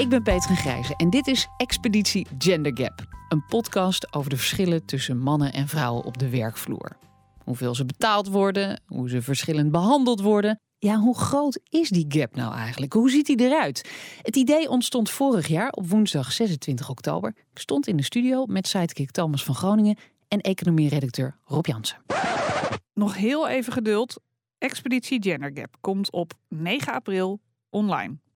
Ik ben Peter Grijze en dit is Expeditie Gender Gap. Een podcast over de verschillen tussen mannen en vrouwen op de werkvloer. Hoeveel ze betaald worden, hoe ze verschillend behandeld worden. Ja, hoe groot is die gap nou eigenlijk? Hoe ziet die eruit? Het idee ontstond vorig jaar op woensdag 26 oktober. Ik stond in de studio met sidekick Thomas van Groningen en economie-redacteur Rob Jansen. Nog heel even geduld. Expeditie Gender Gap komt op 9 april online.